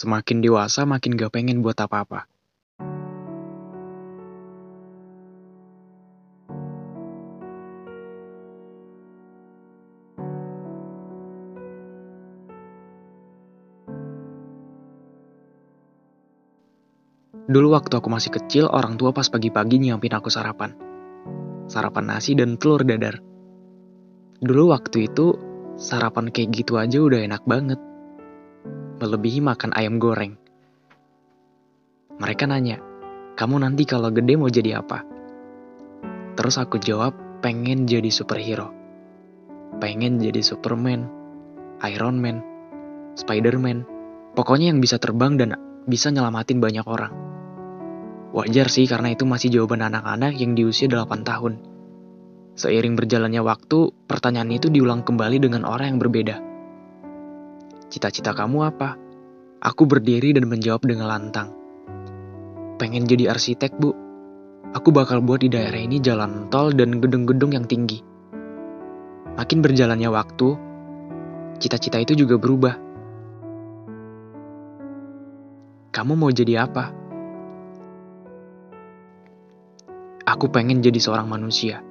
Semakin dewasa makin gak pengen buat apa-apa. Dulu waktu aku masih kecil, orang tua pas pagi-pagi nyiapin aku sarapan. Sarapan nasi dan telur dadar. Dulu waktu itu, sarapan kayak gitu aja udah enak banget. Melebihi makan ayam goreng. Mereka nanya, kamu nanti kalau gede mau jadi apa? Terus aku jawab, pengen jadi superhero. Pengen jadi Superman, Iron Man, Spider-Man. Pokoknya yang bisa terbang dan bisa nyelamatin banyak orang. Wajar sih karena itu masih jawaban anak-anak yang di usia 8 tahun. Seiring berjalannya waktu, pertanyaan itu diulang kembali dengan orang yang berbeda. Cita-cita kamu apa? Aku berdiri dan menjawab dengan lantang. Pengen jadi arsitek, Bu. Aku bakal buat di daerah ini jalan tol dan gedung-gedung yang tinggi. Makin berjalannya waktu, cita-cita itu juga berubah. Kamu mau jadi apa? Aku pengen jadi seorang manusia.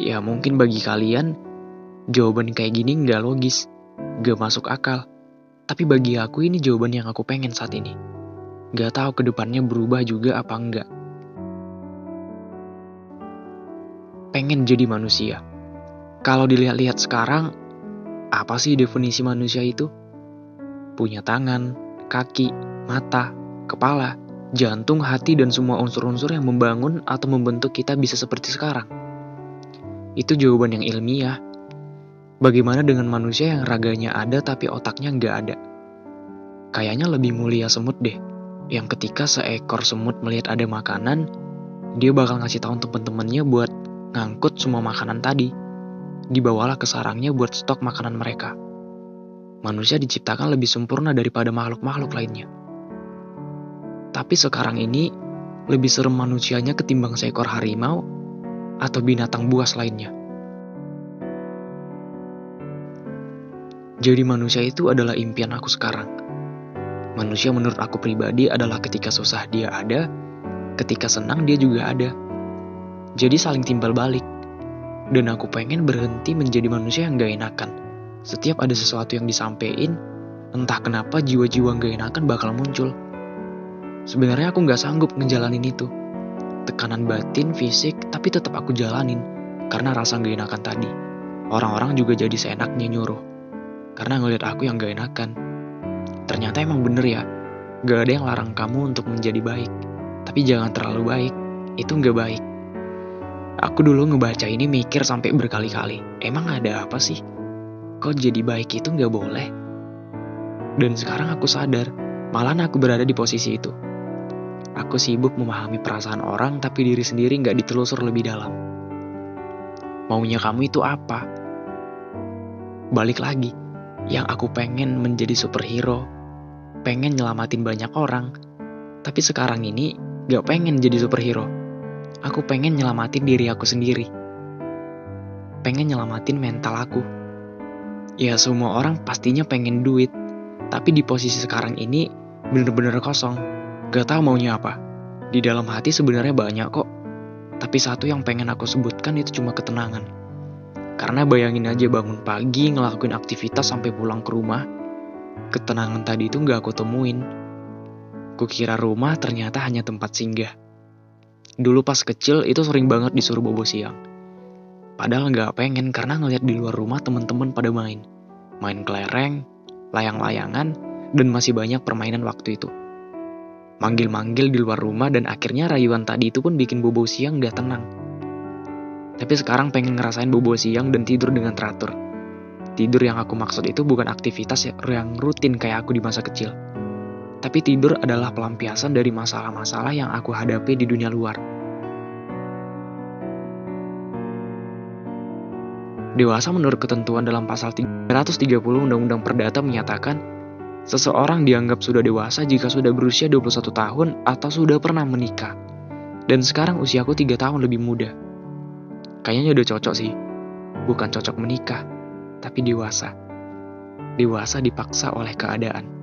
Ya mungkin bagi kalian, jawaban kayak gini nggak logis, nggak masuk akal. Tapi bagi aku ini jawaban yang aku pengen saat ini. Gak tahu ke depannya berubah juga apa enggak. Pengen jadi manusia. Kalau dilihat-lihat sekarang, apa sih definisi manusia itu? Punya tangan, kaki, mata, kepala, jantung, hati, dan semua unsur-unsur yang membangun atau membentuk kita bisa seperti sekarang. Itu jawaban yang ilmiah. Bagaimana dengan manusia yang raganya ada tapi otaknya nggak ada? Kayaknya lebih mulia semut deh, yang ketika seekor semut melihat ada makanan, dia bakal ngasih tahu temen-temennya buat ngangkut semua makanan tadi. Dibawalah ke sarangnya buat stok makanan mereka. Manusia diciptakan lebih sempurna daripada makhluk-makhluk lainnya. Tapi sekarang ini, lebih serem manusianya ketimbang seekor harimau atau binatang buas lainnya. Jadi manusia itu adalah impian aku sekarang. Manusia menurut aku pribadi adalah ketika susah dia ada, ketika senang dia juga ada. Jadi saling timbal balik. Dan aku pengen berhenti menjadi manusia yang gak enakan. Setiap ada sesuatu yang disampaikan, entah kenapa jiwa-jiwa gak enakan bakal muncul. Sebenarnya aku gak sanggup ngejalanin itu. Tekanan batin, fisik, tapi tetap aku jalanin. Karena rasa gak enakan tadi. Orang-orang juga jadi seenaknya nyuruh. Karena ngeliat aku yang gak enakan. Ternyata emang bener ya, gak ada yang larang kamu untuk menjadi baik. Tapi jangan terlalu baik, itu gak baik. Aku dulu ngebaca ini mikir sampai berkali-kali. Emang ada apa sih? Kok jadi baik itu gak boleh? Dan sekarang aku sadar, malah aku berada di posisi itu. Aku sibuk memahami perasaan orang, tapi diri sendiri gak ditelusur lebih dalam. Maunya kamu itu apa? Balik lagi, yang aku pengen menjadi superhero, pengen nyelamatin banyak orang, tapi sekarang ini gak pengen jadi superhero. Aku pengen nyelamatin diri aku sendiri. Pengen nyelamatin mental aku. Ya semua orang pastinya pengen duit, tapi di posisi sekarang ini bener-bener kosong. Gak tahu maunya apa. Di dalam hati sebenarnya banyak kok, tapi satu yang pengen aku sebutkan itu cuma ketenangan. Karena bayangin aja bangun pagi ngelakuin aktivitas sampai pulang ke rumah, ketenangan tadi itu gak aku temuin. Kukira rumah ternyata hanya tempat singgah. Dulu pas kecil itu sering banget disuruh bobo siang. Padahal gak pengen karena ngeliat di luar rumah temen-temen pada main. Main kelereng, layang-layangan, dan masih banyak permainan waktu itu. Manggil-manggil di luar rumah dan akhirnya rayuan tadi itu pun bikin bobo siang gak tenang. Tapi sekarang pengen ngerasain bobo siang dan tidur dengan teratur. Tidur yang aku maksud itu bukan aktivitas yang rutin kayak aku di masa kecil. Tapi tidur adalah pelampiasan dari masalah-masalah yang aku hadapi di dunia luar. Dewasa menurut ketentuan dalam pasal 330 Undang-Undang Perdata menyatakan, seseorang dianggap sudah dewasa jika sudah berusia 21 tahun atau sudah pernah menikah. Dan sekarang usiaku 3 tahun lebih muda. Kayaknya udah cocok sih. Bukan cocok menikah, tapi dewasa. Dewasa dipaksa oleh keadaan.